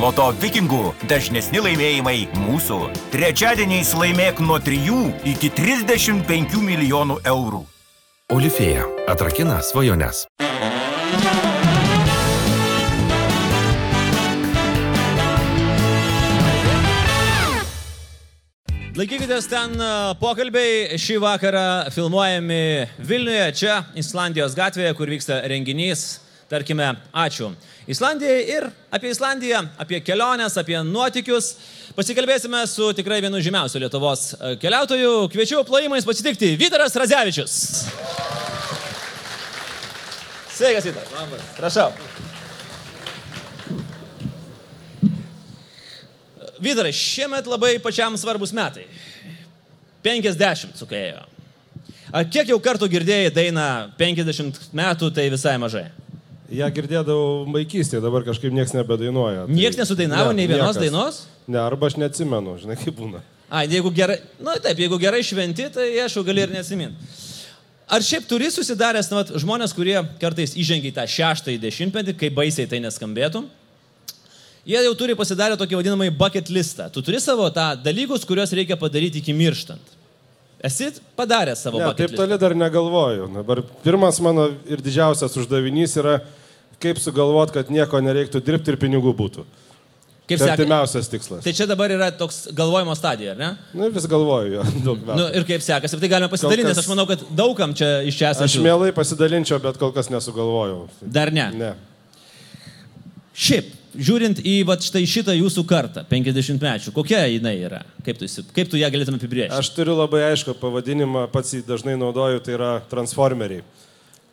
Loto vikingų dažnesni laimėjimai mūsų. Trečiadieniais laimėk nuo 3 iki 35 milijonų eurų. Olifėja atrakina svajones. Laikykitės ten e, pokalbiai. Šį vakarą filmuojami Vilniuje, čia, Islandijos gatvėje, kur vyksta renginys. Tarkime, ačiū. Islandijai ir apie Islandiją, apie keliones, apie nuotikius. Pasikalbėsime su tikrai vienu žymiausiu Lietuvos e, keliautoju. Kviečiu plojimais pasitikti Vytaras Radzevičius. Sveikas, Vytaras. Prašau. Vytarai, šiemet labai pačiam svarbus metai. 50 sukėjo. Kiek jau kartų girdėjai dainą 50 metų, tai visai mažai. Ja girdėdavau vaikystėje, dabar kažkaip niekas nebedainuoja. Tai... Niekas nesudainavo nei vienos niekas. dainos? Ne, arba aš neatsimenu, žinai, kaip būna. A, jeigu gerai, na nu, taip, jeigu gerai šventi, tai aišku, gali ir neatsiminti. Ar šiaip turi susidaręs nu, vat, žmonės, kurie kartais įžengia į tą šeštąjį dešimtmetį, kaip baisiai tai neskambėtų, jie jau turi pasidarę tokį vadinamąjį bucket listą. Tu turi savo tą dalykus, kuriuos reikia padaryti iki mirštant. Esi padaręs savo Ne, bucket taip listą? toli dar negalvoju. Dabar pirmas mano ir didžiausias uždavinys yra, kaip sugalvot, kad nieko nereiktų dirbti ir pinigų būtų. Kaip Tai sekasi? artimiausias tikslas. Tai čia dabar yra toks galvojimo stadija, ar ne? Nu, vis galvoju jo, daug metų. Nu, ir kaip sekasi, tai galime pasidalinti, Kol nes kas- aš manau, kad daugam čia iš čia Aš esančių. mielai pasidalinčiau, bet kol kas nesugalvojau. Dar ne. Ne. Šiaip, žiūrint į vat, štai šitą jūsų kartą, 50 mečių, kokia jinai yra? Kaip tu, kaip tu ją galėtum apibrėžti? Aš turiu labai aišku pavadinimą, pats jį dažnai naudoju, tai yra transformeriai.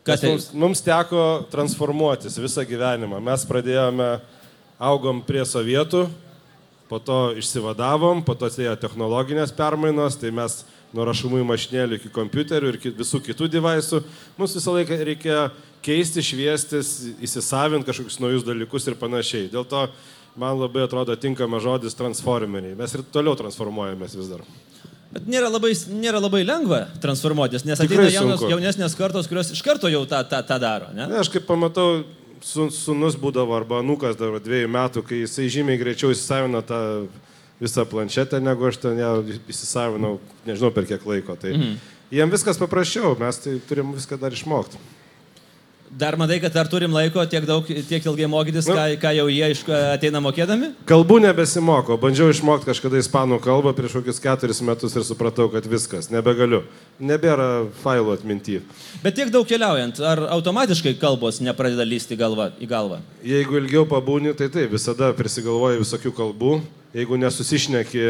Kas tai? Mums, mums teko transformuotis visą gyvenimą. Mes pradėjome, augom prie sovietų, po to išsivadavom, po to atėjo technologinės permainos, tai mes nuo rašomųjų mašinėlių iki kompiuterių ir visų kitų devaisų, mums visą laiką reikia keisti, šviestis, įsisavinti kažkokius naujus dalykus ir panašiai. Dėl to man labai atrodo tinkama žodis transformeriai. Mes ir toliau transformuojamės vis dar. Nėra labai, nėra labai lengva transformuotis, nes ateina jaunos, jaunesnės kartos, kurios iš karto jau tą, tą, tą daro. Ne? Ne, aš kaip pamatau, su, sunus būdavo arba nukas dar dviejų metų, kai jisai žymiai greičiau įsisavino tą visą planšetę, negu aš ten ją įsisavinau, nežinau per kiek laiko. Tai mhm. jiem viskas paprasčiau, mes tai turim viską dar išmokti. Dar matai, kad dar turim laiko tiek, daug, tiek ilgai mokytis, Nu. ką, ką jau jie iš, ateina mokėdami? Kalbų nebesimoko, bandžiau išmokti kažkada ispanų kalbą prieš kokius keturis metus ir supratau, kad viskas, nebegaliu. Nebėra failų atminti. Bet tiek daug keliaujant, ar automatiškai kalbos nepradeda lysti galva, į galvą? Jeigu ilgiau pabūni, tai taip, visada prisigalvoji visokių kalbų. Jeigu nesusišneki,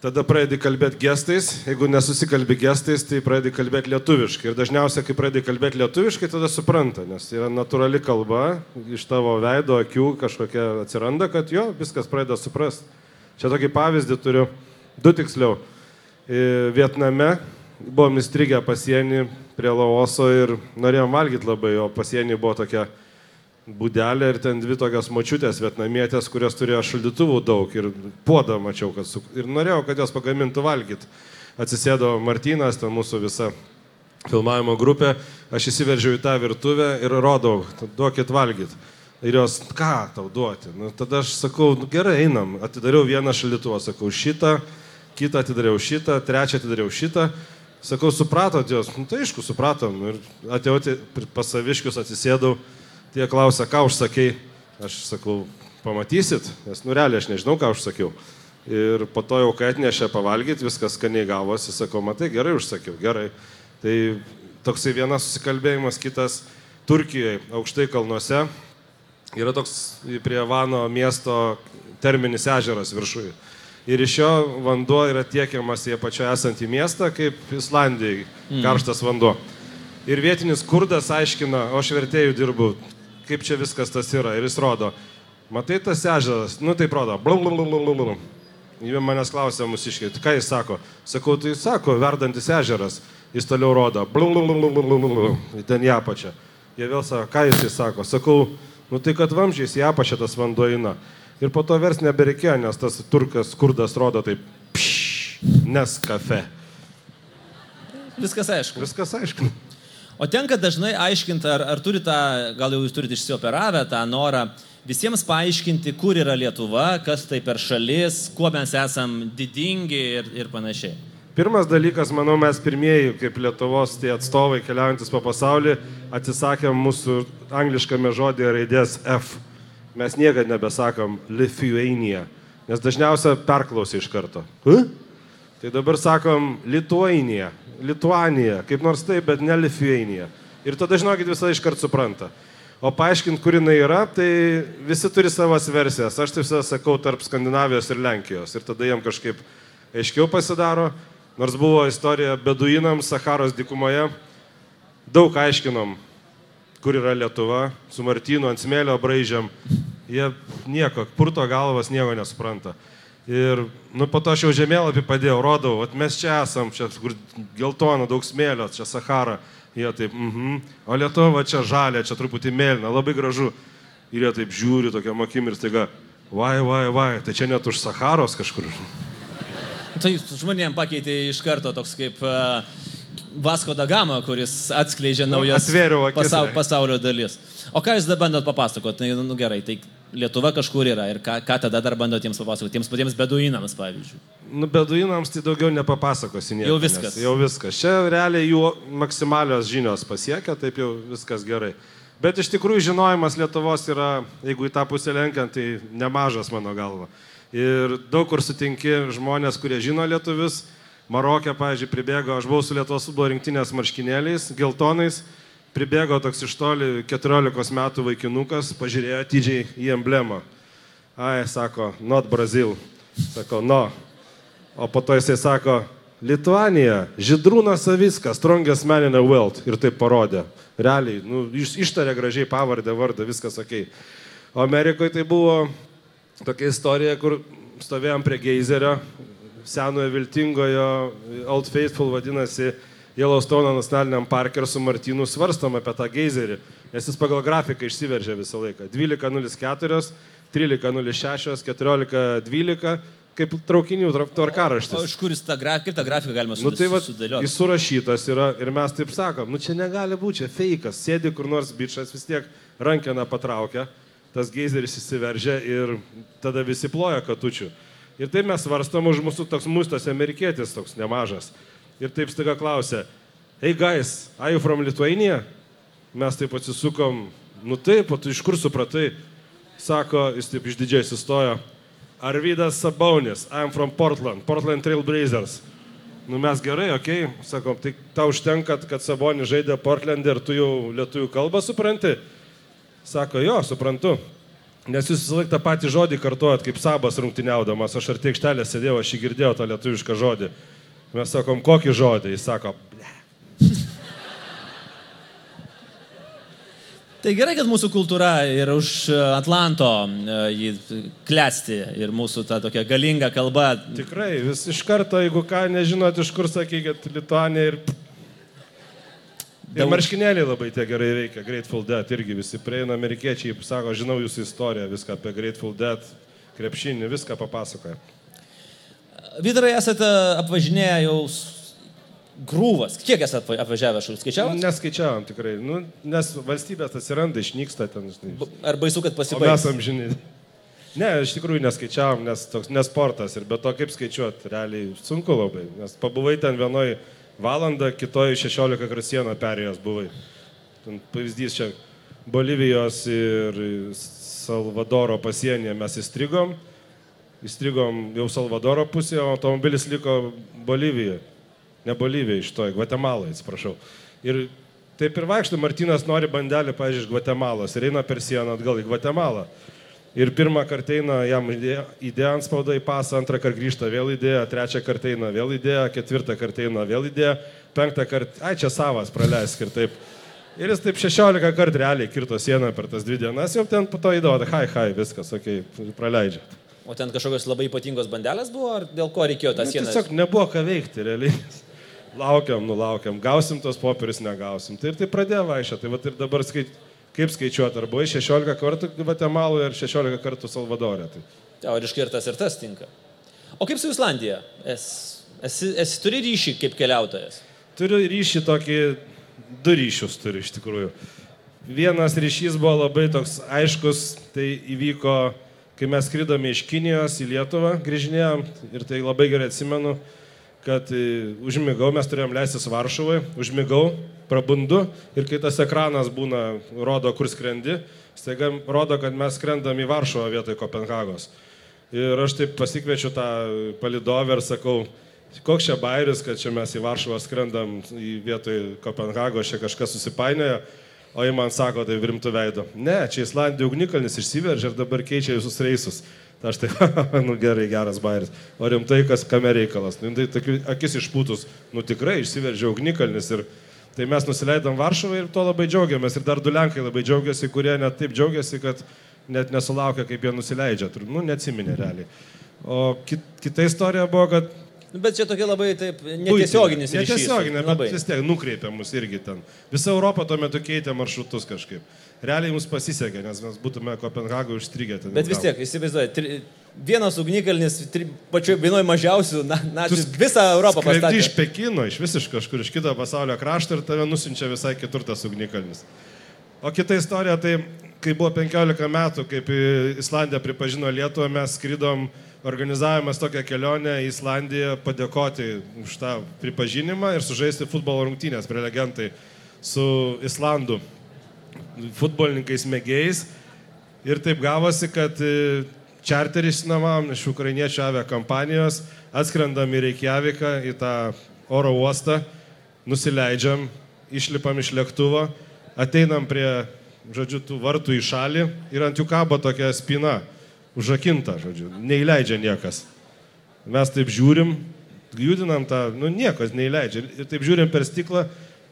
tada pradedi kalbėti gestais. Jeigu nesusikalbi gestais, tai pradedi kalbėti lietuviškai. Ir dažniausiai, kai pradedi kalbėti lietuviškai, tada supranta, nes yra natūrali kalba, iš tavo veido, akių kažkokia atsiranda, kad jo, viskas pradeda suprasti. Čia tokį pavyzdį turiu, du tiksliau. E, Vietname buvom įstrigę pasienį prie Laoso ir norėjom valgyti labai, o pasienį buvo tokia būdelė ir ten dvi tokios močiutės vietnamietės, kurios turėjo šaldytuvų daug ir puodą mačiau, kad su... ir norėjau, kad jos pagamintų valgyti. Atsisėdo Martynas, ten mūsų visa filmavimo grupė, aš įsiveržiau į tą virtuvę ir rodau, duokit valgyti. Ir jos, ką tau duoti? Nu, tada aš sakau, nu, gerai, einam. Atidariau vieną šaldytuvą, sakau, šitą, kitą atidariau šitą, trečią atidariau šitą. Sakau, supratot jos? Nu, tai aišku, supratom. Ir atėjau pas saviškius, atsisėdau. Tie klausia, ką užsakei. Aš sakau, pamatysit, nes nu realiai aš nežinau, ką užsakiau. Ir po to jau, kai atnešė pavalgyti, viskas skaniai gavosi, sakau, matai, gerai užsakiau, gerai. Tai toksai vienas susikalbėjimas, kitas Turkijoje, aukštai kalnuose. Yra toks prie Vano miesto terminis ežeras viršuje. Ir iš jo vanduo yra tiekiamas į apačią esantį miestą, kaip Islandijai, karštas vanduo. Ir vietinis kurdas aiškina, o aš vertėjų dirbu, kaip čia viskas tas yra. Ir jis rodo, matai tas ežeras, nu tai rodo, blablabla. Jie manęs klausė mūsiškai, ką jis sako. Sakau, tai sako, verdantis ežeras. Jis toliau rodo, blablabla, ten į apačią. Jie vėl sako, ką jis sako. Sakau, nu tai kad vamžiais į apačią tas vanduo eina. Ir po to vers nebereikėjo, nes tas turkas kurdas rodo taip, pš, nes kafe. Viskas aišku. Viskas aišku. O tenka dažnai aiškinti, ar, ar turi tą, gal jau jūs turite išsioperavę tą norą visiems paaiškinti, kur yra Lietuva, kas tai per šalis, kuo mes esam didingi ir, ir panašiai. Pirmas dalykas, manau, mes pirmieji, kaip Lietuvos tie atstovai keliaujantis po pasaulį, atsisakėm mūsų angliškame žodėje raidės F. Mes niekada nebesakom Lithuania, nes dažniausiai perklausai iš karto. Huh? Tai dabar sakom Lituania, Lituanija, kaip nors taip, bet ne Lithuania. Ir tada, žinokit, visą iš karto supranta. O paaiškinti, kur jinai yra, tai visi turi savas versijas. Aš taip visą sakau tarp Skandinavijos ir Lenkijos. Ir tada jiem kažkaip aiškiau pasidaro. Nors buvo istorija beduinams Saharos dykumoje, daug aiškinom, kur yra Lietuva, su Martinu ant smėlio braižiam. Jie nieko, purto galvas nieko nesupranta. Ir nu, po to aš jau žemėlapį padėjau, rodau, at mes čia esam, čia kur geltona, daug smėlio, čia Sahara. Jie taip, mhm. O Lietuva čia žalia, čia truputį mėlyna, labai gražu. Ir jie taip žiūri tokiam akim ir staiga, vai, vai, vai, tai čia net už Saharos kažkur. Tai žmonėms pakeitė iš karto toks kaip uh, Vasko da Gama, kuris atskleidžia naujas atvėriau akis, pasau, ne? pasaulio dalis. O ką jūs dabar bandot papasakoti? Tai, nu gerai, tai Lietuva kažkur yra ir ką, ką tada dar bandot jiems papasakoti? Tiems patiems beduinams, pavyzdžiui. Nu, beduinams tai daugiau nepapasakosi nieko. Jau viskas. Jau viskas. Čia realiai jų maksimalios žinios pasiekia, taip jau viskas gerai. Bet iš tikrųjų žinojimas Lietuvos yra, jeigu į tą pusę lenkiant, tai nemažas mano galva. Ir daug kur sutinki žmonės, kurie žino lietuvius. Marokė, pavyzdžiui, pribėgo, aš buvau su Lietuvos futbolo rinktinės marškinėliais, geltonais, pribėgo toks iš toli 14 metų vaikinukas, pažiūrėjo atidžiai į emblemą. Ai, sako, not Brazil. Sako, no. O po to jisai sako, Lietuanija, Židrūnas Saviskas, strongest man in the world. Ir taip parodė. Realiai, nu, iš, ištarė gražiai pavardę, vardą, viskas ok. O Amerikoje tai buvo tokia istorija, kur stovėjom prie geizerio, senojo viltingojo, Old Faithful vadinasi, Yellowstone nacionaliniam parke ir su Martinu svarstom apie tą geizerį, nes jis pagal grafiką išsiveržia visą laiką. 12.04, 13.06, 14.12, kaip traukinių tra- O tvarkaraštis. iš kur jis tą, gra... kaip tą grafiką galima Nu, tai va, sudėlioti? jis surašytas yra ir mes taip sakom, nu čia negali būti, čia fejkas, sėdi kur nors bičias, vis tiek rankeną patraukia, tas geizeris įsiveržia ir tada visi ploja katučių. Ir taip mes svarstom už mūsų toks mūstas amerikietis, toks nemažas. Ir taip staiga klausia, hey guys, are you from Lithuania? Mes taip atsisukom, nu taip, o tu iš kur supratai? Sako, jis taip išdidžiai sustojo. Arvidas Sabonis, I'm from Portland, Portland Trail Blazers. Nu mes gerai, okei, okay. sakom, tai tau užtenka, kad Sabonis žaidė Portlandė ir tu jau lietuvių kalbą supranti? Sako, jo, suprantu. Nes jūs visą laiką tą patį žodį kartuojat, kaip sabas rungtyniaudamas. Aš ar tiek štelė sėdėjau, aš jį girdėjau tą lietuvišką žodį. Mes sakom, kokį žodį? Jis sako, ble. Tai gerai, kad mūsų kultūra ir už e, Atlanto e, jį klesti ir mūsų ta tokia galinga kalba. Tikrai, vis iš karto, jeigu ką nežinot, iš kur sakykit, Lietuanė ir... Ir Daug- marškinėliai labai tie gerai veikia, Grateful Dead irgi visi prieina, amerikiečiai sako, žinau jūsų istoriją, viską apie Grateful Dead, krepšinį, viską papasakoja. Vytarai esate apvažinėję jau grūvas. Kiek esate apva- apvažiavę šalių? Skaičiavo? Neskaičiavam tikrai, nu, nes valstybės atsiranda, išnyksta ten. Žinai. Ar baisu, kad O mes pasibaigs? amžinai. Ne, iš tikrųjų neskaičiavam, nes toks nesportas ir be to kaip skaičiuoti, realiai sunku labai, nes pabuvai ten vienoj valandą, kitoj 16 krasieną perėjęs buvai. Ten pavyzdys čia Bolivijos ir Salvadoro pasienyje mes įstrigom, įstrigom jau Salvadoro pusėje, o automobilis liko Bolivijoje. Ne Bolivijoje, iš to, Gvatemaloje, atsiprašau. Ir taip ir vaikšto, Martinas nori bandelį, pažiūrėjau, iš Gvatemalos ir eina per sieną atgal į Gvatemalą. Ir pirmą kartą eina, jam įdėjo ant spaudą į pasą, antrą kartą grįžta, vėl įdėjo, trečią kartą eina, vėl įdėjo, ketvirtą kartą eina, vėl įdėjo, penktą kartą, ai čia savas, praleisk ir taip. Ir jis taip 16 kartų realiai kirto sieną per tas dvi dienas, jau ten po to įdavo, hai, hai, viskas, okei, okay, praleidžia. O ten kažkokios labai ypatingos bandelės buvo, ar dėl ko reikėjo tą Nu, sieną? tiesiog nebuvo ką veikti, realiai. Laukiam, nulaukiam, gausim tos popierius, negausim. Tai ir tai pradėjo vaikščioti. Tai vat ir dabar skait, kaip skaičiuoti, ar buvai 16 kartų Gvatemaloje ir 16 kartų Salvadorė. Tai. Ir ir tas ir tas tinka. O kaip su Islandija? Esi, esi, esi turi ryšį kaip keliautojas? Turiu ryšį tokį, du ryšius turiu iš tikrųjų. vienas ryšys buvo labai toks aiškus, tai įvyko, kai mes skridome iš Kinijos į Lietuvą, grįžinėjom ir tai labai gerai atsimenu, kad e, užmigau, mes turėjom leistis Varšuvai, užmigau, prabundu ir kai tas ekranas būna, rodo, kur skrendi, staiga rodo, kad mes skrendam į Varšuvą vietoj Kopenhagos. Ir aš taip pasikviečiu tą palidovę ir sakau, koks čia bairis, kad čia mes į Varšuvą skrendam į vietoj Kopenhagos, čia kažkas susipainioja. O jie man sako, tai rimtų veido. Ne, čia Islandija ugnikalnis išsiveržė ir dabar keičia visus reisus. Ta aš tai, nu gerai, geras bairis. O rimtai, kas kame reikalas. Nu, tai tokių akis išpūtus, nu tikrai išsiveržė ugnikalnis. Ir tai mes nusileidom Varšuvą ir to labai džiaugiamės. Ir dar du Lenkai labai džiaugiasi, kurie net taip džiaugiasi, kad net nesulaukia, kaip jie nusileidžia. Nu, neatsiminė realiai. O kit, kita istorija buvo, kad Nu, bet čia tokia labai taip netiesioginis ryšys. Netiesioginė, labai. bet vis tiek nukreipia mus irgi ten. Visa Europa tuo metu keitė maršrutus kažkaip. Realiai mums pasisekė, nes mes būtume Kopenhagoje užstrigę ten. Bet vis tiek, įsivaizduoju, tri, vienas ugnikalnis, tri, pačioj vienoje mažiausių, na, na visą Europą pastatė. iš Pekino, iš visiškai kažkur iš kito pasaulio krašto ir tave nusinčia visai kitur tas ugnikalnis. O kita istorija, tai kai buvo 15 metų, kaip Islandija pripažino Lietuvą, mes skrydom, organizavimas tokią kelionę į Islandiją padėkoti už tą pripažinimą ir sužaisti futbolo rungtynės prelegentai su Islandų futbolininkais mėgėjais. Ir taip gavosi, kad e, čarterį išsinuomavom iš ukrainiečių avia kompanijos, atskrendam į Reikjaviką, į tą oro uostą, nusileidžiam, išlipam iš lėktuvo, ateinam prie, žodžiu, tų vartų į šalį ir ant jų kabo tokia spina, užakinta, žodžiu, neįleidžia niekas. Mes taip žiūrim, judinam tą, nu niekas neįleidžia. Ir taip žiūrim per stiklą,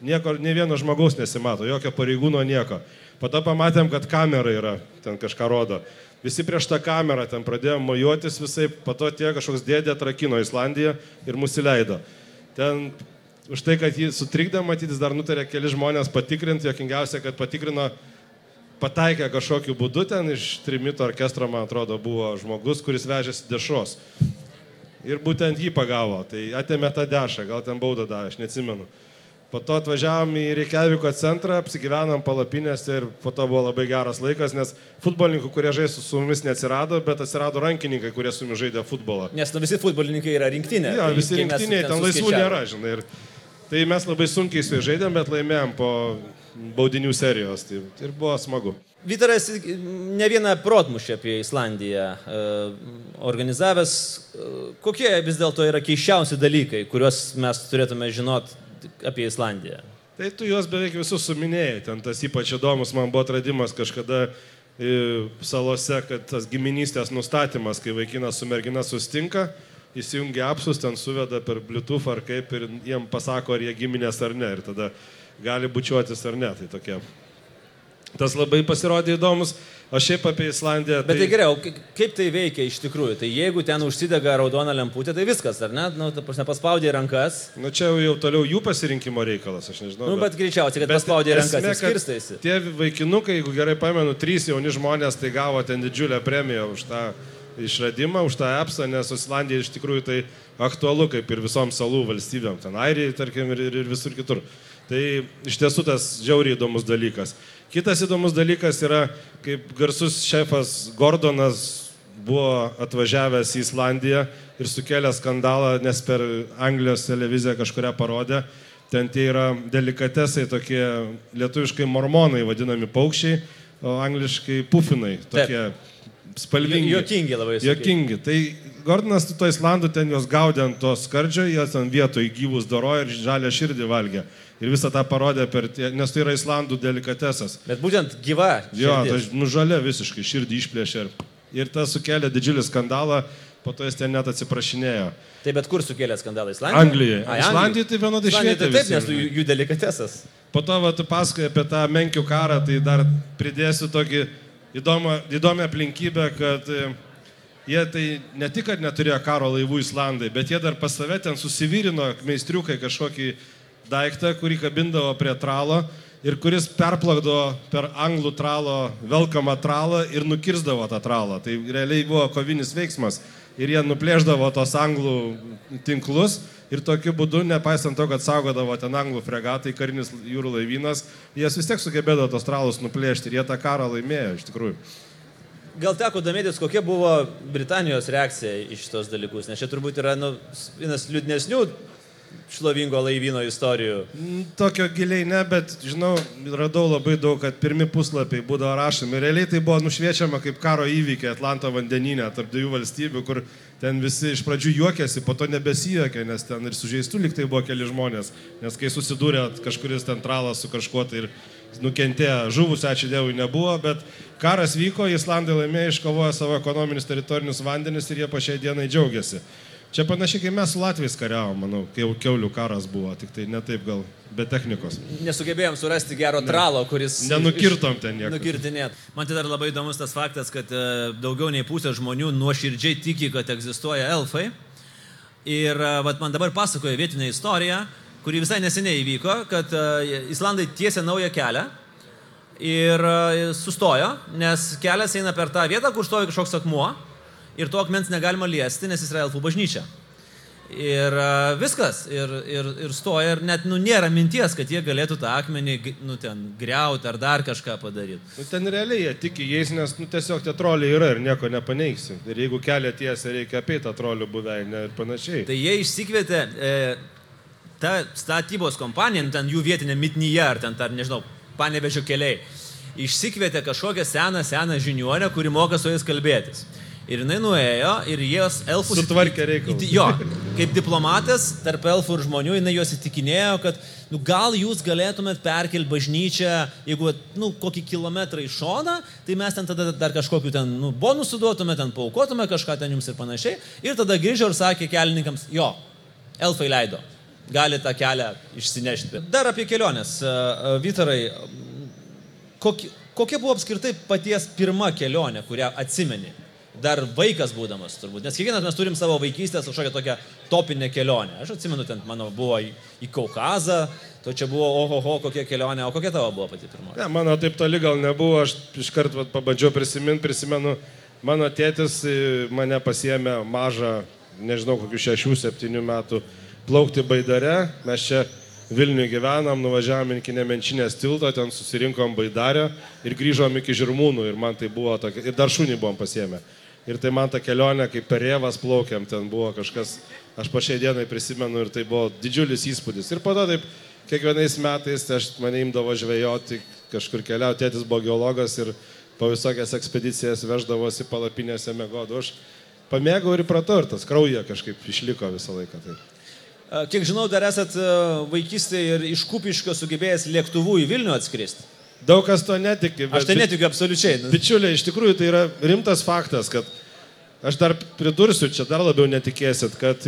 nieko, ne vieno žmogaus nesimato, jokio pareigūno nieko. To pamatėm, kad kamera yra, ten kažką rodo. Visi prieš tą kamerą ten pradėjo mojuotis visai, po to tie kažkoks dėdė atrakino Islandiją ir mus įleido. Ten už tai, kad jį sutrikdė, matytis dar nutarė keli žmonės patikrinti, jokingiausia, kad patikrino pataikė kažkokiu būdu ten iš trimito orkestro, man atrodo, buvo žmogus, kuris vežėsi dešros. Ir būtent jį pagavo, tai atėmė tą dešą, gal ten baudą davė, aš neatsimenu. Po to atvažiavom į Reikjaviko centrą, apsigyvenom palapinėse ir po to buvo labai geras laikas, nes futbolininkų, kurie žaistų su mumis neatsirado, bet atsirado rankininkai, kurie su mumis žaidė futbolą. Nes nu, visi futbolininkai yra rinktinė. Jo, tai visi rinktiniai, ten laisvų suskaičiavom. nėra, žinai. Ir tai mes labai sunkiai su jais žaidėm, bet laimėjom po baudinių serijos. Tai ir buvo smagu. Vytaras ne vieną protmušį apie Islandiją e, organizavęs. E, Kokie vis dėlto yra keiščiausi dalykai, kuriuos mes turėtume žinot apie Islandiją? Tai tu juos beveik visus suminėjai. Ten tas ypač įdomus man buvo atradimas kažkada e, salose, kad tas giminystės nustatymas, kai vaikinas su mergina sustinka, įsijungia apsus, ten suveda per Bluetooth ar kaip ir jiem pasako, ar jie giminės ar ne. Ir tada gali bučiuotis ar ne. Tai tokie. Tas labai pasirodė įdomus. O šiaip apie Islandiją. Bet tai gerai, o kaip- tai veikia iš tikrųjų? Tai jeigu ten užsidega raudona lemputė, tai viskas, ar ne? Nu, ta prasme, paspaudė rankas. Nu čia jau toliau jų pasirinkimo reikalas, aš nežinau. Nu, bet greičiausiai, kad paspaudė rankas esmė, skirstaisi. Tie vaikinukai, jeigu gerai pamenu, trys jauni žmonės tai gavo ten didžiulę premiją už tą išradimą, už tą appsą, nes Islandija iš tikrųjų tai aktualu kaip ir visom salų valstybėm, ten Airijai, tarkim, ir, ir, ir visur kitur. Tai iš tiesų tas žiauriai įdomus dalykas. Kitas įdomus dalykas yra, kaip garsus šefas Gordonas buvo atvažiavęs į Islandiją ir sukėlė skandalą, nes per Anglijos televiziją kažkuria parodė. Ten tie yra delikatesai, tokie lietuviškai mormonai vadinami paukščiai, o angliškai pufinai, tokie spalvingi. Jokingi labai. Jokingi. Tai Gordonas to Islandu ten juos gaudė ant to skardžio, jie ten vietoj gyvus dorojo ir žalę širdį valgė. Ir visą tą parodė per, tie, nes tai yra Islandų delikatesas. Bet būtent gyva. Jo, širdis. tai nužalė visiškai, širdį išplėšė. Ir, ir tas sukėlė didžiulį skandalą, po to jis ten net atsiprašinėjo. Tai bet kur sukėlė skandalą Islandijoje? Anglijoje. Ai, Islandijai tai vienodai Islandijoj švietė tai taip, nes jų, jų delikatesas. Po to, va, tu pasakoji apie tą menkių karą, tai dar pridėsiu tokį įdomą, įdomią aplinkybę, kad e, jie tai ne tik, kad neturėjo karo laivų Islandai, bet jie dar pas save ten susivyrino meistriukai kažkokį daiktą, kurį kabindavo prie tralo ir kuris perplakdavo per anglų tralo velkamą tralą ir nukirzdavo tą tralą. Tai realiai buvo kovinis veiksmas. ir jie nuplėždavo tos anglų tinklus ir tokiu būdu, nepaisant to, kad saugodavo ten anglų fregatai, karinis jūrų laivynas, jie vis tiek sugebėdavo tos tralus nuplėšti ir jie tą karą laimėjo iš tikrųjų. Gal teko domėtis, kokia buvo Britanijos reakcija į šitos dalykus, nes čia turbūt yra nu, vienas liūdnesnių šlovingo laivyno istorijų. Tokio giliai ne, bet žinau, radau labai daug, kad pirmi puslapiai būdavo rašomi. Realiai tai buvo nušviečiama kaip karo įvykiai Atlanto vandeninė tarp dviejų valstybių, kur ten visi iš pradžių juokėsi, po to nebesijuokė, nes ten ir sužeistų liktai buvo keli žmonės. Nes kai susidūrė kažkuris ten tralas su kažkuo tai ir nukentėjo, žuvus, ačiū Dievui, nebuvo, bet karas vyko, Islandai laimėjo, iškovojo savo ekonominius teritorinius vandenis ir jie po šiai dienai džiaugiasi. Čia panašiai, kai mes su Latvijais kariavom, manau, kai jau keulių karas buvo, tik tai ne taip gal, be technikos. Nesugebėjom surasti gero tralo, kuris... Nenukirtom ten nieko. Nukirtinėt. Man tai dar labai įdomus tas faktas, kad e, daugiau nei pusė žmonių nuoširdžiai tiki, kad egzistuoja elfai. Ir e, vat, man dabar pasakoja vietinę istoriją, kuri visai neseniai įvyko, kad e, Islandai tiesia naują kelią ir sustojo, nes kelias eina per tą vietą, kur stovi kažkoks akmuo ir to akmens negalima liesti, nes jis yra elfų bažnyčia. Ir viskas, ir, ir, ir stoja, ir net nu, nėra minties, kad jie galėtų tą akmenį nu, ten greuti ar dar kažką padaryti. Nu, ten realiai jie tiki jais, nes nu, tiesiog tie troliai yra ir nieko nepaneigsi. Ir jeigu kelią tiesia, reikia apie tą trolių buveinę ir panašiai. Tai jie išsikvietė e, tą statybos kompaniją, nu, ten jų vietinė mitnyje, ar ten, ar nežinau, panevežio keliai, išsikvietė kažkokią seną, seną žiniuonę, kuri moka su jais kalbėtis. Ir jinai nuėjo ir jos elfus... Sutvarkė reikalus. įti- Jo, kaip diplomatas tarp elfų ir žmonių, jinai juos įtikinėjo, kad nu, gal jūs galėtumėt perkelti bažnyčią, jeigu nu, kokį kilometrą į šoną, tai mes ten tada dar kažkokiu ten nu, bonusų duotume, ten paukotume kažką ten jums ir panašiai. Ir tada grįžo ir sakė kelininkams, jo, elfai leido, gali tą kelią išsinešti. Dar apie keliones. E, e, Vytarai, kokie, kokia buvo apskritai paties pirma kelionė, kurią atsimeni? Dar vaikas būdamas turbūt, nes kiekvienas mes turim savo vaikystės kažkokią tokią topinę kelionę. Aš atsimenu, ten mano buvo į, į Kaukazą, to čia buvo ohoho kokia kelionė, o kokia tavo buvo pati pirmoji? Ne, mano taip toli gal nebuvo, aš iškart vat, pabandžiau prisiminti, prisimenu, mano tėtis e, mane pasiemė mažą, nežinau, kokių šešių, septynių metų plaukti baidare, mes čia Vilniuje gyvenam, nuvažiavam iki Nemenčinės tilto, ten susirinkom baidarę ir grįžom iki Žirmūnų ir man tai buvo tokia, ir dar šunį buvom pasiemę. Ir tai man ta kelionė, kaip per Jėvas plaukiam, ten buvo kažkas, aš po šiai dienai prisimenu ir tai buvo didžiulis įspūdis. Ir po to taip kiekvienais metais tai aš mane imdavo žvejoti, kažkur keliauti, tėtis buvo geologas ir po visokias ekspedicijas veždavosi palapinėse mėgodu. Aš pamėgau ir pratau ir tas krauja kažkaip išliko visą laiką. Tai. Kiek žinau, dar esat vaikystėje ir iš Kupiškio sugebėjęs lėktuvu į Vilnių atskristi. Daug kas to netiki, bet Aš tai netikiu absoliučiai. nu. bičiuliai, iš tikrųjų tai yra rimtas faktas, kad aš dar pridursiu, čia dar labiau netikėsit, kad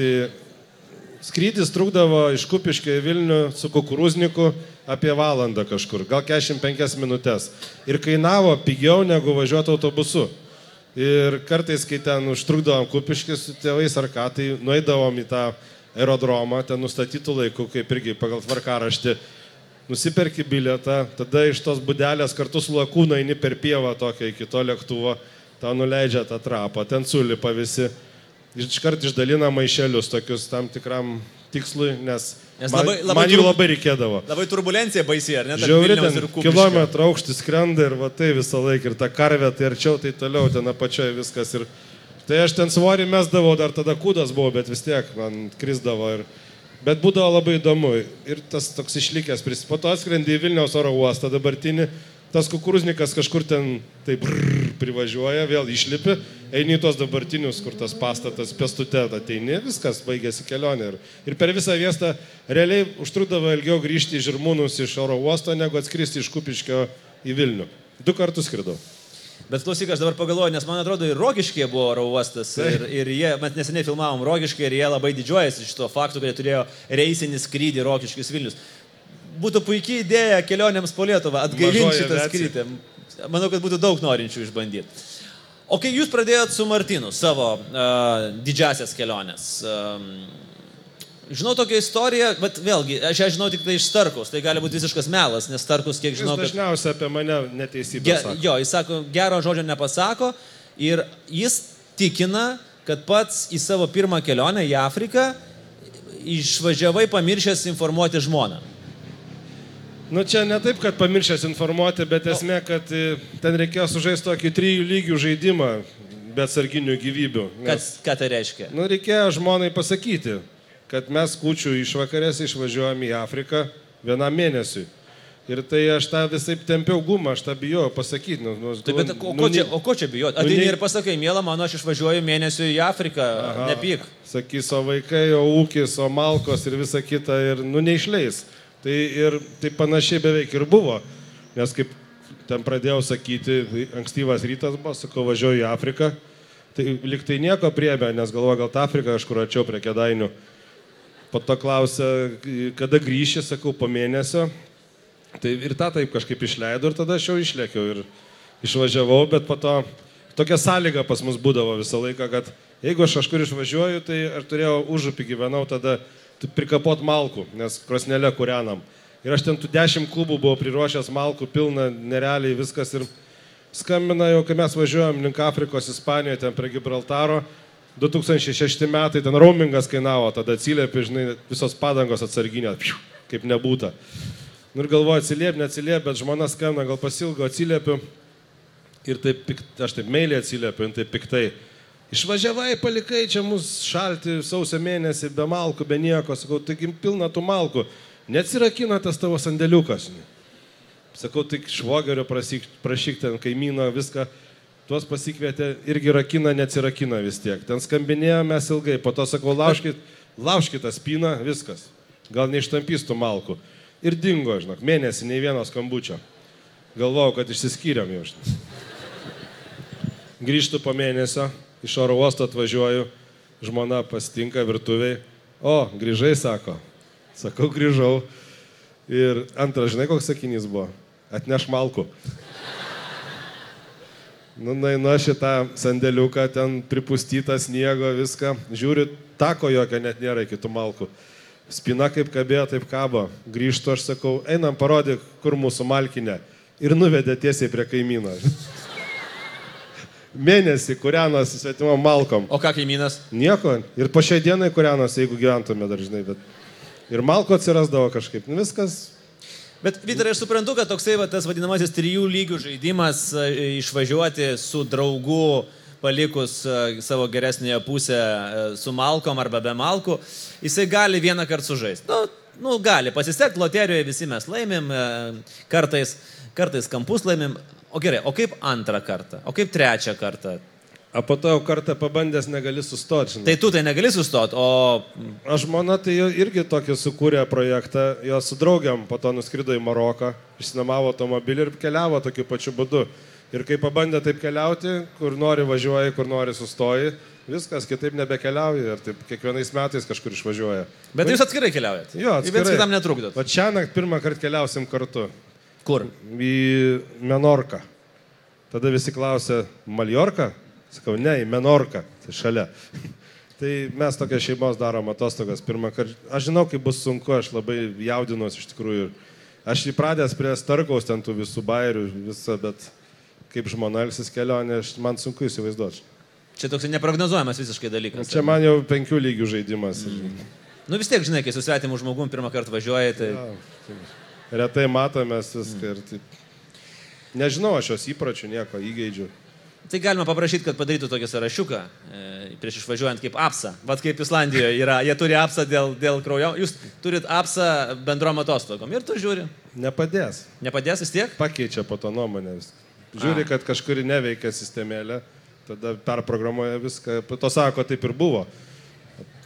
skrydis trukdavo iš Kupiškio į Vilnių su kukurūzniku apie valandą kažkur, gal 45 minutės. Ir kainavo pigiau negu važiuoti autobusu. Ir kartais, kai ten užtrukdavom Kupiškis su tėvais ar ką, tai nueidavom į tą aerodromą, ten nustatytų laikų, kaip irgi pagal tvarkaraštį nusiperki bilietą, tada iš tos būdelės kartu su lakūna eini per pievą tokią iki to lėktuvo, tau nuleidžia tą trapą, ten sulipa visi, iškart išdalina maišelius tokius tam tikram tikslui, nes, Nes man, labai- labai man jų labai reikėdavo. Labai turbulencija baisi, ar ne? Žiauri ten kilometrą aukštis skrenda ir va tai visą laiką ir ta karvė tai arčiau, tai toliau ten apačioje viskas. Ir... Tai aš ten svorį mesdavau, dar tada kūdas buvo, bet vis tiek man krisdavo. Ir... Bet būdavo labai įdomu ir tas toks išlikęs. pris- Po to atskrendi į Vilniaus oro uostą dabartinį, tas kukuruznikas kažkur ten taip brrr, privažiuoja, vėl išlipi, eini į tos dabartinius, kur tas pastatas pestute ateini, viskas, baigėsi kelionė. Ir, ir per visą viestą realiai užtrukdavo ilgiau grįžti į Žirmūnus iš oro uosto, negu atskristi iš Kupiškio į Vilnių. Du kartus skridau. Bet klausyk, aš dabar pagalvoju, nes man atrodo ir Rogiškė buvo oro uostas. Ir, ir jie, mes neseniai filmavom Rogiškė ir jie labai didžiuojasi šito faktu, kad jie turėjo reisinį skrydį Rogiškis Vilnius. Būtų puikiai idėja kelionėms po Lietuvą atgaivinti šitą skrydį. Manau, kad būtų daug norinčių išbandyti. O kai jūs pradėjot su Martinu savo uh, didžiasias keliones, um, žinau tokią istoriją, bet vėlgi, aš ją žinau tik tai iš Starkus, tai gali būti visiškas melas, nes Starkus, kiek Jis žinau, kad... dažniausiai apie mane neteisybę. Ge, sako. jo, jis sako, gero žodžio nepasako ir jis tikina, kad pats į savo pirmą kelionę į Afriką išvažiavai pamiršęs informuoti žmoną. Nu čia ne taip, kad pamiršęs informuoti, bet esmė, kad e, ten reikėjo sužaisti tokį trijų lygių žaidimą, be atsarginių gyvybių. Nes, ką tai reiškia? nu, reikėjo žmonai pasakyti, kad mes kučių išvakarės išvažiuojam į Afriką vienam mėnesiui. Ir tai aš tą visai tempiau gumą, aš tą bijojau pasakyti. Nu, nu, Tai, bet, o, nu, ko čia, o ko čia bijoti? nu, Ateini ne- ir pasakai, mėla mano, aš išvažiuoju mėnesiu į Afriką, Aha. nepyk. Sakys, o vaikai, o ūkis, o malkos ir visa kita ir nu neišleis. Tai ir tai panašiai beveik ir buvo. Nes kaip ten pradėjau sakyti, ankstyvas rytas buvo, sakau, važiuoju į Afriką. Tai liktai nieko priebė, nes galvoju, gal tą Afriką kažkur arčiau prie kedainių. Po to klausė, kada grįši, sakau, po mėnesio. Tai ir tą taip kažkaip išleidau ir tada aš jau išlėkiau ir išvažiavau, bet po to tokia sąlyga pas mus būdavo visą laiką, kad jeigu aš kažkur išvažiuoju, tai aš turėjau užupį gyvenau, tada prikapot malkų, nes krosnelė kūrenam. Ir aš ten tų dešimt kubų buvau priruošęs malkų pilna, nerealiai viskas ir skambina jau, kai mes važiuojam link Afrikos, Ispanijoje, ten prie Gibraltaro. 2006 metai ten roamingas kainavo, tada atsiliepė, žinai, visos padangos atsarginė, kaip nebūta. Nu ir galvoju, atsiliep, neatsiliep, bet žmona skambina, gal pasilgo, atsiliepiu. Ir taip, aš taip meiliai atsiliepiu, taip piktai. Išvažiavai, palikai čia mus šalti sausio mėnesį, be malkų, be nieko, sakau, taigi pilna tų malkų. Neatsirakina tas tavo sandėliukas. Sakau, tik švogerio prašyk, prašyk ten kaimyno viską. Tuos pasikvietė irgi rakina, neatsirakina vis tiek. Ten skambinėjo mes ilgai, po to sakau, laužkit, laužkit tą spyną, viskas. Gal neištampys tų malkų. Ir dingo, žinok, mėnesį nei vieno skambučio. Galvojau, kad išsiskyrėm jau. žinai. Grįžtu po mėnesio, iš oro uosto atvažiuoju, žmona pasitinka virtuviai. O, grįžai, sako. Sakau, grįžau. Ir antras, žinai, koks sakinys buvo? Atneš malkų. Nu, na, na šitą sandėliuką, ten pripustytą sniego, viską. Žiūriu, tako jokio net nėra iki tų malkų. Spina kaip kabėjo, taip kabo. Grįžtu, aš sakau, einam parodyk, kur mūsų malkinė. Ir nuvedė tiesiai prie kaimyno. Mėnesį kūrenas svetimo malkom. O ką kaimynas? Nieko. Ir po šiai dienai kūrenas, jeigu gyventume dar žinai. Bet... Ir malko atsirasdavo kažkaip. Nu, viskas. Bet, Vytarai, aš suprantu, kad toksai va, tas vadinamasis trijų lygių žaidimas išvažiuoti su draugu, palikus savo geresnėje pusę su malkom arba be malkų, jisai gali vieną kartą sužaisti. Nu, nu, gali pasisekti, loterijoje visi mes laimim, kartais, kartais kampus laimim. O gerai, o kaip antrą kartą? O kaip trečią kartą? O po to jau kartą pabandęs negali sustoti. Tai tu tai negali sustoti, o Aš žmona tai irgi tokį sukūrė projektą, jo su draugiam, po to nuskrido į Maroką, išsinamavo automobilį ir keliavo tokiu pačiu būdu. Ir kai pabandė taip keliauti, kur nori važiuoji, kur nori sustoji, viskas kitaip nebekeliauji ir taip kiekvienais metais kažkur išvažiuoja. Bet jūs atskirai keliaujat. Jo, atskirai. kitam netrukdot. O čia naktį pirmą kartą keliausim kartu Kur? į Menorką. Tada visi klausė, Maljorka? Sakau, ne, į Menorką, tai šalia. tai mes tokią šeimos darom atostogas pirmą kartą. Aš žinau, kaip bus sunku, aš labai jaudinuosi iš tikrųjų. Aš įpratęs prie Starkaus ten tų visų bairių, visą, bet kaip žmona elgsis kelionė, aš, man sunku įsivaizduoti. Čia toks neprognozuojamas visiškai dalykas. Čia man jau penkių lygių žaidimas. Nu vis tiek, žinai, kai su svetimu žmogum pirmą kartą važiuoji, tai... Retai matomės viską ir taip. Nežinau, aš jos įpročių nieko įgeidžiu. Tai galima paprašyti, kad padarytų tokį sąrašiuką e, prieš išvažiuojant kaip apsa. Vat kaip Islandijoje yra, jie turi apsą dėl, dėl kraujo. Jūs turit apsą bendrom atostogom ir tu žiūri. Nepadės. Nepadės vis tiek? Pakeičia po to nuomonę. vis. Žiūri, kad kažkuri neveikia sistemėlė, tada perprogramuoja viską. To sako, taip ir buvo.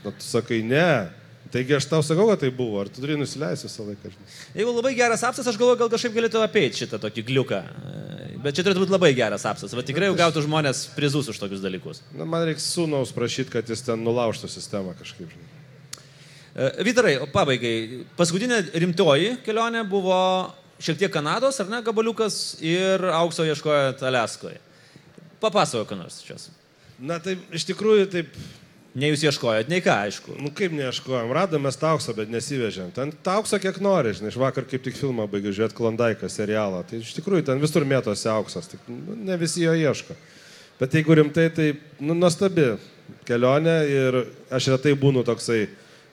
O tu sakai, ne. Taigi aš tau sakau, kad tai buvo. Ar tu turi nusileisti visą laiką? Jeigu labai geras apsas, aš galvoju, gal kažkaip galėtų apeiti šitą tokį gliuką. Bet čia turėtų būti labai geras apsas. Va tikrai jau gautų žmonės prizus už tokius dalykus. Na, man reikia sūnaus prašyti, kad jis ten nulaužtų sistemą kažkaip. E, Vytarai, pabaigai. Paskutinė rimtoji kelionė buvo šiek tiek Kanados, ar ne, gabaliukas ir aukso ieškojot Aleskoje. Papasakoju, ką nors čia. Na, tai iš tikrųjų taip, Ne jūs ieškojot, nei ką, aišku. nu kaip neieškojom, radome tą auksą, bet nesivežėm. Ten auksą kiek nori, žinai, iš vakar kaip tik filmą baigiu žiūrėti Klondaiką serialą. Tai iš tikrųjų ten visur mėtosi auksas, tik nu, ne visi jo ieško. Bet jeigu rimtai, tai nu, nuostabi kelionė ir aš retai būnu toksai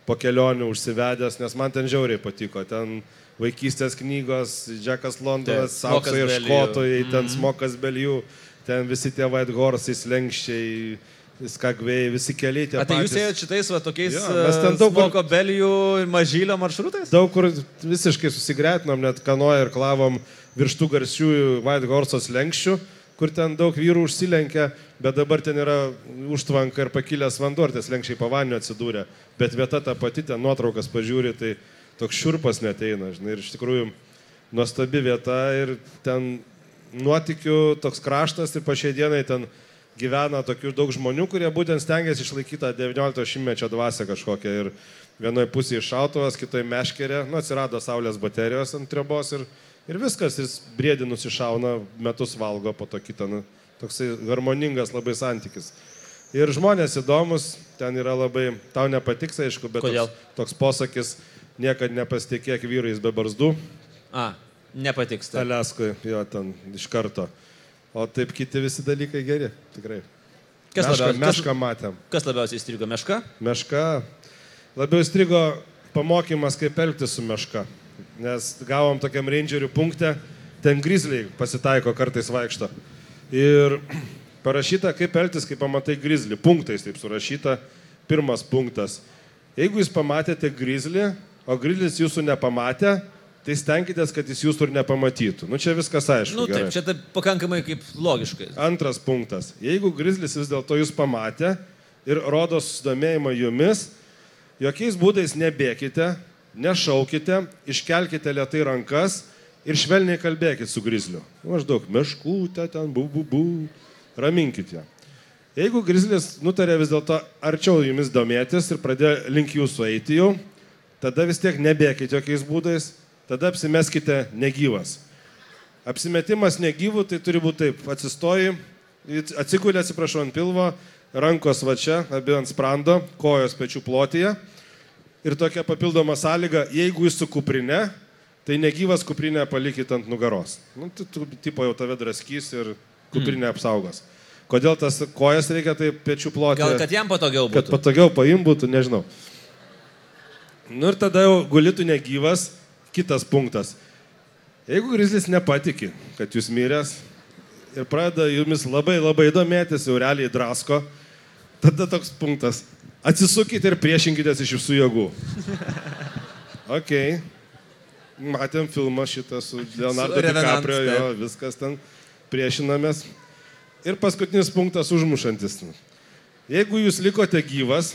po kelionių užsivedęs, nes man ten žiauriai patiko. Ten vaikystės knygos, Džekas Londonas, aukso ieškotojai, ten Mhm. smokas belijų, ten visi tie White Horsai, slengščiai, skagvėjai, visi keliai tie A, tai jūs patys. ėjot šitais va, tokiais Jo, mes ten daug kur- smoko belijų ir mažylio maršrutais? Daug kur visiškai susigretinom, net kanoją ir klavom virš tų garsiųjų White Horsos lenkščių, kur ten daug vyrų užsilenkia, bet dabar ten yra užtvanka ir pakilęs vanduo, ir tas lenkščiai pavaniu atsidūrė. Bet vieta ta pati, ten nuotraukas pažiūri, tai toks šurpas neteina, žinai, ir iš tikrųjų nuostabi vieta ir ten nuotikių toks kraštas ir pašiai dienai ten gyvena tokių daug žmonių, kurie būtent stengiasi išlaikyti tą 19 šimtmečio dvasę kažkokią. Ir vienoje pusėje šautuvas, kitoje meškerė, nu atsirado saulės baterijos ant triobos ir, ir viskas, jis briedį nusišauna, metus valgo po to kitą. Nu, toksai harmoningas labai santykis. Ir žmonės įdomus, ten yra labai, tau nepatiks, aišku, bet Kodėl? toks, toks posakis, niekada nepasitikėk vyrais be barzdų. A, nepatiks. tai. Aleskoje, jo, ten iš karto. O taip kiti visi dalykai geri, tikrai. Kas mešką, labiausiai- mešką matėm. Kas labiausiai įstrigo? Meška? Meška. Labiau įstrigo pamokymas, kaip elgtis su meška. Nes gavom tokiam rangerių punkte, ten grizliai pasitaiko kartais vaikšto. Ir parašyta, kaip elgtis, kai pamatai grizlį. Punktais taip surašyta. Pirmas punktas. Jeigu jūs pamatėte grizlį, o grizlis jūsų nepamatė, tai stenkitės, kad jis jūsų ir nepamatytų. Nu čia viskas aišku. Nu gerai. taip, čia taip pakankamai kaip logiškai. Antras punktas. Jeigu grizlis vis dėlto jūs pamatė ir rodo susidomėjimą jumis, jokiais būdais nebėkite, nešaukite, iškelkite lietai rankas ir švelniai kalbėkite su grizliu. Maždaug meškutė ten, bu, bu, bu. Raminkit ją. Jeigu grizlis nutarė vis dėlto arčiau jumis domėtis ir pradėjo link jūsų eiti jau, tada vis tiek nebėkite jokiais būdais, tada apsimeskite negyvas. Apsimetimas negyvų tai turi būti taip, atsistoji, atsigulė, atsiprašau, ant pilvo, rankos va čia, abi ant sprando, kojos pečių plotyje. Ir tokia papildoma sąlyga, jeigu jūs su kuprinė, tai negyvas kuprinę palikit ant nugaros. Nu, tai tu, tipo jau tave draskys ir kuprinė apsaugos. Kodėl tas kojas reikia taip pečių ploti? Gal kad jam patogiau kad būtų. patogiau paim būtų, nežinau. Nu ir tada jau gulitų negyvas, kitas punktas. Jeigu grizlis nepatiki, kad jūs miręs ir pradeda jumis labai labai domėtis, jau realiai drasko, tada toks punktas. Atsisukite ir priešinkitės iš visų jėgų. Ok. Matėm filmą šitą su Leonardo Su DiCaprio, jo, viskas ten priešinamės. Ir paskutinis punktas užmušantis. Jeigu jūs likote gyvas,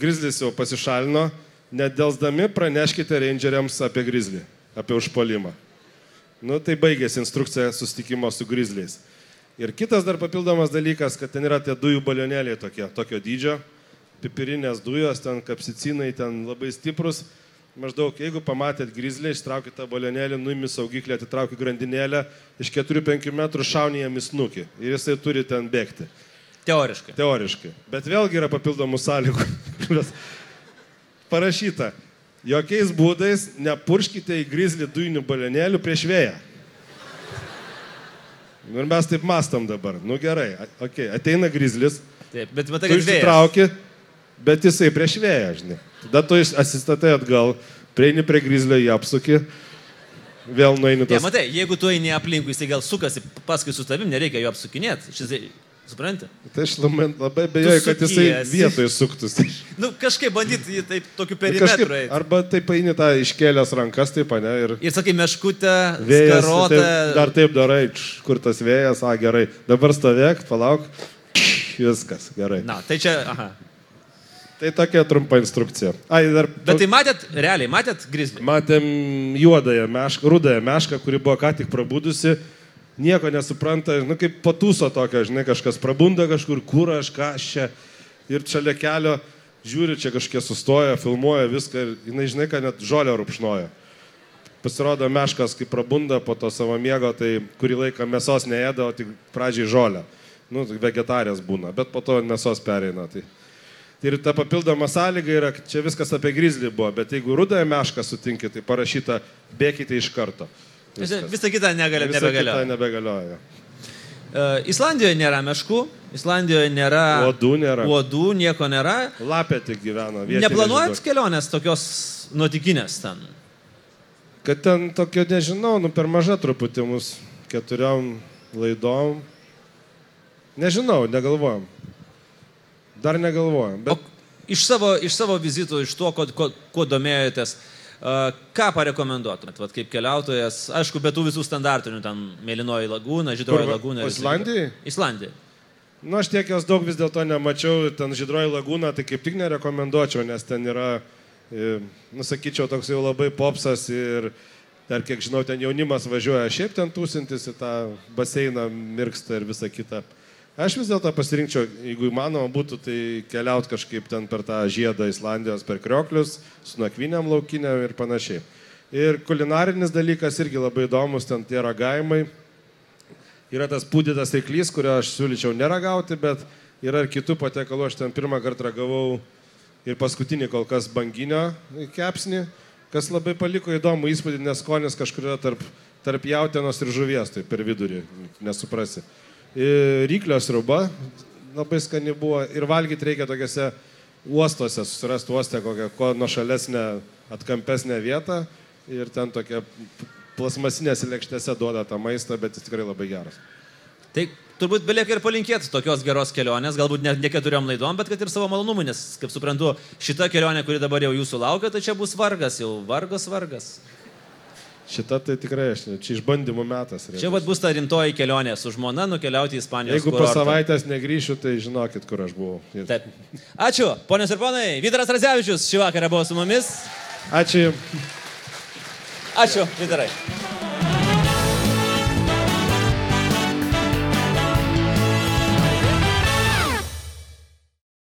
grizlis jau pasišalino, nedelsdami praneškite rangeriams apie grizlį, apie užpolimą. Nu, tai baigėsi instrukcija sustikimo su grizliais. Ir kitas dar papildomas dalykas, kad ten yra tie dujų balionėliai tokie, tokio dydžio, pipirinės dujos, ten kapsicinai, ten labai stiprus. Maždaug, jeigu pamatėt grizlį, ištraukite tą balionėlį, nuimi saugiklį, atitraukite grandinėlę, iš 4-5 metrų šauni jam į snukį ir jisai turi ten bėgti. Teoriškai. Teoriškai. Bet vėlgi yra papildomų sąlygų. kurios Parašyta, jokiais būdais nepurškite į grizlį dujinių balionėlių prieš vėją. Ir mes taip mastom dabar. Nu gerai, okay. ateina grizlis, Taip, bet matai, kad išsitrauki, bet jisai prieš vėją, žinai. Tada tu atsistatai atgal, prieini prie grizlio, jį apsuki, vėl nueini Ne, tas. matai, jeigu tu eini aplinkui, jisai gal sukasi paskui su tavim, nereikia jo apsukinėti. Šis, supranti? Tai aš labai, labai bejoju, kad jisai vietoje suktųsi. Nu, kažkaip bandyti jį taip tokiu Kažkaip, perimetru eiti. arba taip paini tą iškėlęs rankas, taip, ne, ir Ir sakai, meškutę, vėjas. skarotą. Taip, dar taip darai, č, kur tas vėjas, a gerai. Dabar stovėk, palauk, viskas, gerai. Na, tai čia, aha. Tai tokia trumpa instrukcija. Ai, dar. Bet tai matėt, realiai, matėt grizlį? Matėm juodąją mešką, rudąją mešką, kuri buvo ką tik prabudusi, nieko nesupranta, nu kaip patūso tokia, žinai, kažkas prabunda kažkur, kur aš, ką aš čia. Ir šalia kelio žiūri, čia kažkiek sustoja, filmuoja viską ir jinai, žinai, kad net žolę rupšnoja. Pasirodo, meškas, kai prabunda po to savo miego, tai kurį laiką mėsos neėda, o tik pradžiai žolę. Nu, tai vegetarės būna, bet po to mėsos pereina. Tai. Ir ta papildoma sąlyga yra, čia viskas apie grizlį buvo, bet jeigu rudąją mešką sutinkit, tai parašyta, bėkite iš karto. Viskas. Visą kitą negalė, Visa kita nebegalėjo. nebegalioja. Islandijoje nėra meškų, Islandijoje nėra... Uodų nėra. Uodų, nieko nėra. Lapė tik gyvena. vietinė Neplanuojat žydų. kelionės tokios nuotikinės ten? Kad ten tokio nežinau, nu per maža truputį mus keturiom laidom. Nežinau, negalvojam. Dar negalvojam. O Bet iš savo, iš savo vizitų, iš to, ko, ko, kuo domėjotės, a, ką parekomenduotumėt, Vat kaip keliautojas, aišku, be tų visų standartinių, ten Mėlynoji lagūna, Žydroji lagūna. kita. Islandijai. Nu, aš tiek jos daug vis dėlto nemačiau, ten žydroji lagūna, tai kaip tik nerekomenduočiau, nes ten yra, e, nusakyčiau, toks jau labai popsas ir dar kiek žinau, ten jaunimas važiuoja šiaip ten tūsintis į tą baseiną, mirksta ir visa kita. Aš vis dėlto pasirinkčiau, jeigu įmanoma būtų, tai keliauti kažkaip ten per tą žiedą Islandijos, per krioklius, su nakviniam laukiniam ir panašiai. Ir kulinarinis dalykas irgi labai įdomus, ten tie ragavimai. Yra tas pūdytas reiklys, kurio aš siūlyčiau neragauti, bet yra ir kitų patiekalų. Aš ten pirmą kartą ragavau ir paskutinį kol kas banginio kepsnį, kas labai paliko įdomų įspūdį, nes skonis kažkur yra tarp, tarp jautienos ir žuvies, tai per vidurį, nesuprasi. Ryklio sriuba labai skani buvo ir valgyti reikia tokiuose uostuose, susirasti uostę kokią kuo nuošalesnę, atkampesnę vietą ir ten tokia plasmasinėse lėkštėse duoda tą maistą, bet jis tikrai labai geras. Tai turbūt belieka ir palinkėti tokios geros kelionės, galbūt ne, ne keturiom laidom, bet kad ir savo malonumui, nes, kaip suprantu, šita kelionė, kuri dabar jau jūsų laukia, tai čia bus vargas, jau vargas, vargas. Šita tai tikrai, aš, ne- čia išbandymų metas. Čia vat bus ta rimtoji kelionė su žmona nukeliauti į Ispanijos Jeigu po kurortą. savaitės negryšiu, tai žinokit, kur aš buvau. Ir- Taip. Ačiū, ponios ir ponai. Vytaras Radzevičius šį vakarą buvo su mumis. Ačiū. Ačiū, Vytarai.